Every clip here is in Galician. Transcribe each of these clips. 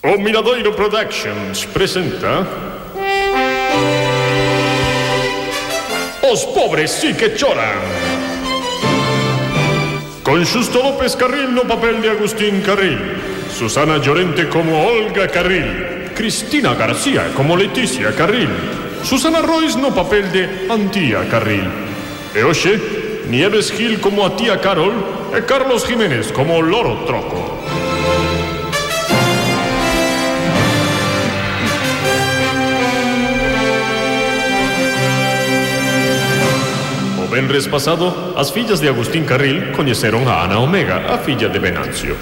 O Miradoiro Productions presenta Os pobres sí que choran. Con Xusto López Carril no papel de Agustín Carril. Susana Llorente como Olga Carril. Cristina García como Leticia Carril. Susana Royce no papel de Antía Carril. E hoxe, Nieves Gil como a tía Carol E Carlos Jiménez como Loro Troco venres pasado, as fillas de Agustín Carril coñeceron a Ana Omega, a filla de Venancio.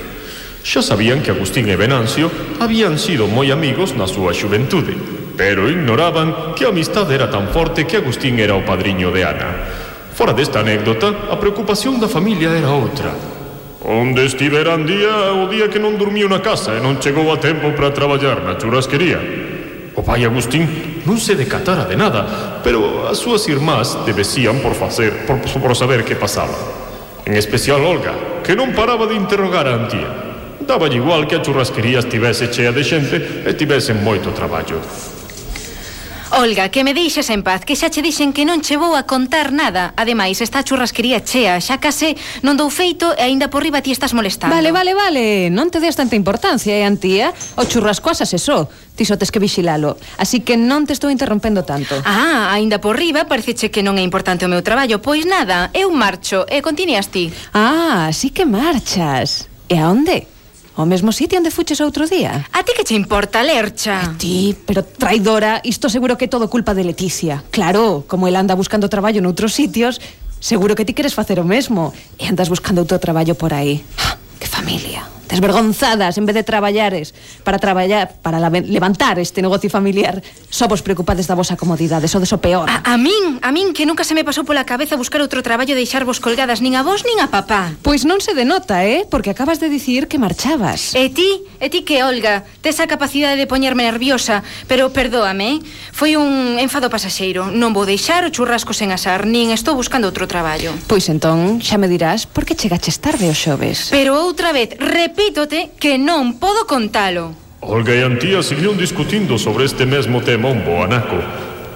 Xa sabían que Agustín e Venancio habían sido moi amigos na súa xuventude, pero ignoraban que a amistade era tan forte que Agustín era o padriño de Ana. Fora desta anécdota, a preocupación da familia era outra. Onde estiveran día o día que non dormiu na casa e non chegou a tempo para traballar na churrasquería. O pai Agustín non se decatara de nada, pero as súas irmás debecían por facer por, por saber que pasaba. En especial Olga, que non paraba de interrogar a Antía. Daba igual que a churrasquería estivese chea de xente e tivesen moito traballo. Olga, que me deixes en paz, que xa che dixen que non che vou a contar nada. Ademais, esta churrasquería chea, xa case non dou feito e aínda por riba ti estás molestando. Vale, vale, vale, non te des tanta importancia, eh, Antía? O churrasco asesó, ti só tes que vixilalo. Así que non te estou interrompendo tanto. Ah, aínda por riba pareceche que non é importante o meu traballo. Pois nada, eu marcho e continuas ti. Ah, así que marchas. E a onde? O mesmo sitio onde fuches outro día. A ti que che importa, Lercha? A ti, pero traidora, isto seguro que é todo culpa de Leticia. Claro, como ela anda buscando traballo noutros sitios, seguro que ti queres facer o mesmo. E andas buscando outro traballo por aí. ¡Ah, que familia! desvergonzadas, en vez de traballares para traballar para la, levantar este negocio familiar, só vos preocupades da vosa comodidade, só deso peor. A, a min, a min que nunca se me pasou pola cabeza buscar outro traballo e deixarvos colgadas nin a vos nin a papá. Pois non se denota, eh, porque acabas de dicir que marchabas. E ti, e ti que Olga, tes a capacidade de poñerme nerviosa, pero perdóame, eh? foi un enfado pasaxeiro. Non vou deixar o churrasco sen asar, nin estou buscando outro traballo. Pois entón, xa me dirás por que chegaches tarde o xoves. Pero outra vez, rep Repítote que non podo contalo. Olga e Antía seguiron discutindo sobre este mesmo tema un boanaco,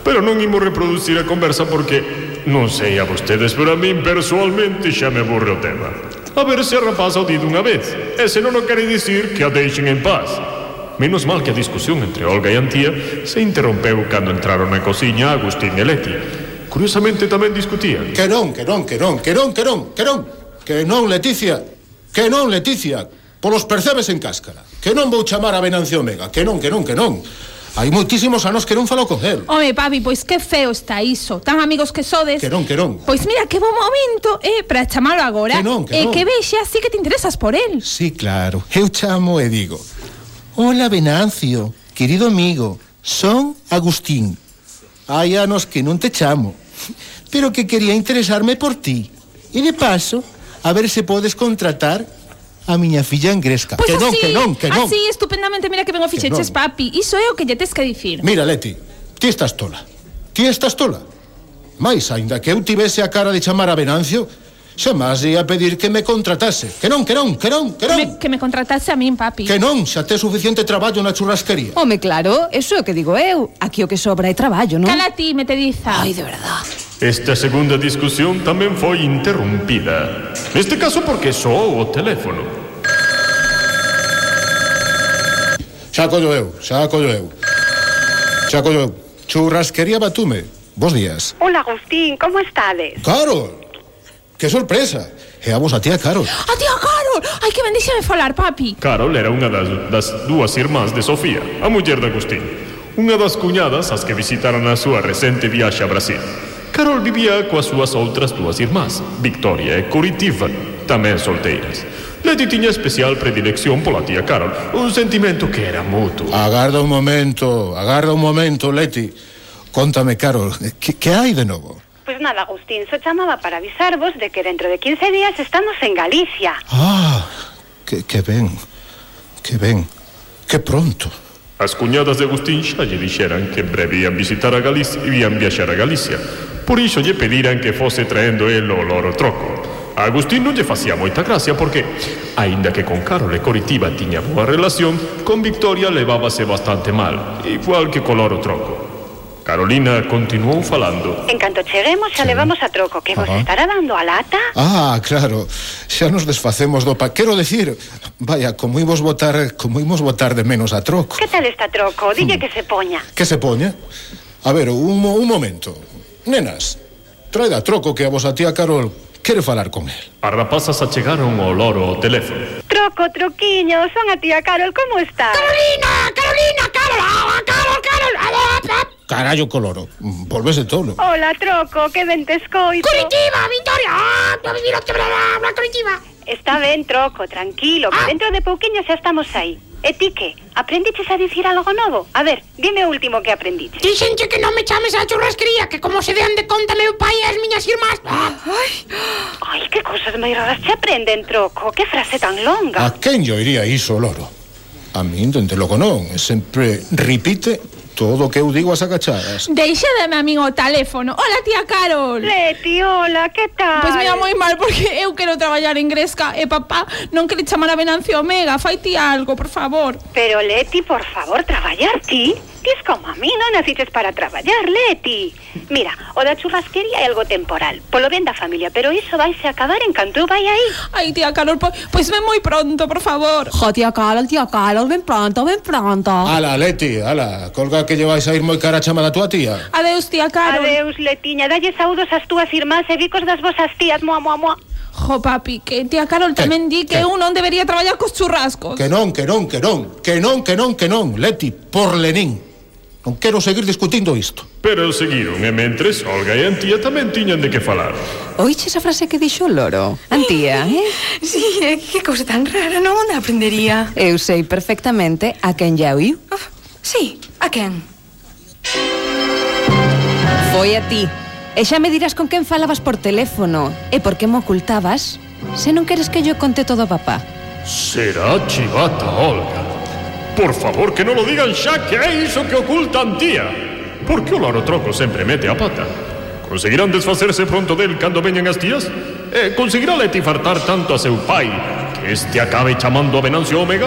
pero non imos reproducir a conversa porque non sei a vostedes, pero a min personalmente xa me aburre o tema. A ver se a rapaza o di dunha vez, e se non o quere dicir que a deixen en paz. Menos mal que a discusión entre Olga e Antía se interrompeu cando entraron na cociña Agustín e Leti. Curiosamente tamén discutían. Que non, que non, que non, que non, que non, que non, que non, Leticia, que non, Leticia, polos percebes en cáscara. Que non vou chamar a Venancio Omega, que non, que non, que non. Hai moitísimos anos que non falo con él. Home, papi, pois que feo está iso. Tan amigos que sodes. Que non, que non. Pois mira, que bo momento, eh, para chamalo agora. Que non, que eh, non. que vexa, así que te interesas por el. Sí, claro. Eu chamo e digo. Hola, Venancio, querido amigo. Son Agustín. Hai anos que non te chamo, pero que quería interesarme por ti. E de paso, a ver se podes contratar a miña filla engresca. Pues que así, non, que non, que non. Así estupendamente, mira que ben o fixeches, papi. Iso é o que lle tes que dicir. Mira, Leti, ti estás tola. Ti estás tola. Mais, aínda que eu tivese a cara de chamar a Venancio, Chamase a pedir que me contratase. Que non, que non, que non, que non. Me, que me contratase a min, papi. Que non, xa te suficiente traballo na churrasquería. Home, claro, eso é o que digo eu. Aquí o que sobra é traballo, non? Cala ti, me te diza. Ai, de verdad. Esta segunda discusión tamén foi interrumpida. Neste caso porque soou o teléfono. Xa collo eu, xa collo eu. Xa collo eu. Churrasquería Batume. Bos días. Hola, Agustín, como estades? Claro, Que sorpresa! Eamos a tía Carol. A tía Carol! Ai, que bendíxame falar, papi. Carol era unha das, das dúas irmás de Sofía, a muller de Agustín. Unha das cuñadas as que visitaran a súa recente viaxe a Brasil. Carol vivía coas súas outras dúas irmás, Victoria e Curitiba, tamén solteiras. Leti tiña especial predilección pola tía Carol, un sentimento que era mutuo. Agarda un momento, agarda un momento, Leti. Contame, Carol, que, que hai de novo? Pues nada, Agustín, so chamaba para avisarvos de que dentro de 15 días estamos en Galicia. Ah, que, que ben, que ben, que pronto. As cuñadas de Agustín xa lle dixeran que en breve ian visitar a Galicia e ian viaxar a Galicia. Por iso lle pediran que fose traendo el o loro troco. A Agustín non lle facía moita gracia porque, aínda que con Carol e Coritiba tiña boa relación, con Victoria levábase bastante mal, igual que co loro troco. Carolina continuou falando. En canto cheguemos, xa sí. levamos a troco que Ajá. vos estará dando a lata. Ah, claro. Xa nos desfacemos do pa... Quero decir, vaya, como imos votar, como imos votar de menos a troco. Que tal está troco? Dille hmm. que se poña. Que se poña? A ver, un, un momento. Nenas, trae a troco que a vos tía Carol quere falar con el. As rapazas achegaron o loro ao teléfono. Troco, troquiño, son a tía Carol, como está? Carolina, Carolina, Carol, Carol, Carol, Carol, a, a, a, Carallo coloro, mm, volvese tolo. Hola, troco, que ben te escoito. Curitiba, Vitoria, ah, oh, vivir o quebrada, Curitiba. Está ben, troco, tranquilo, que ah. dentro de pouquiño xa estamos aí. E ti que? Aprendiches a dicir algo novo? A ver, dime o último que aprendiches. Dixenche que non me chames a churrasquería, que como se dean de conta meu pai e as miñas irmás... Ah. Ai, ai que cousas máis raras se aprenden, troco. Que frase tan longa. A quen yo iría iso, loro? A min, dente logo non. Sempre repite todo o que eu digo as agachadas. Deixademe a min o teléfono. Hola, tía Carol. Leti, hola, que tal? Pois pues mira, moi mal, porque eu quero traballar en Gresca e papá non quere chamar a Venancio Omega. Fai ti algo, por favor. Pero, Leti, por favor, traballar ti? Tis como a mí, non naciches para traballar, Leti. Mira, o da churrasquería é algo temporal Polo ben da familia, pero iso vaise acabar en canto vai aí. Ai, tía Carol, po, pois ven moi pronto, por favor. Jo, tía Carol, tía Carol, ven pronto, ven pronto. Ala, Leti, ala, colga que llevais a ir moi cara a chamada tua tía. Adeus, tía Carol. Adeus, Letiña, dalle saudos ás túas irmás e vicos das vosas tías, moa, moa, moa Jo, papi, que tía Carol tamén di que, que eu non debería traballar cos churrascos. Que non, que non, que non, que non, que non, que non, Leti, por Lenín. Non quero seguir discutindo isto. Pero seguiron, e mentres, Olga e Antía tamén tiñan de que falar. Oíche esa frase que dixo o loro? Antía, eh? Sí, eh, que cousa tan rara, non onde aprendería? Eu sei perfectamente a quen ya oiu. Oh, sí, a quen? Foi a ti. E xa me dirás con quen falabas por teléfono e por que me ocultabas se non queres que yo conte todo a papá. Será chivata, Olga. Por favor, que non lo digan xa que é iso que ocultan, tía. Porque o laro troco sempre mete a pata. Conseguirán desfacerse pronto del cando veñan as tías? E conseguirá letifartar tanto a seu pai que este acabe chamando a Venancio Omega?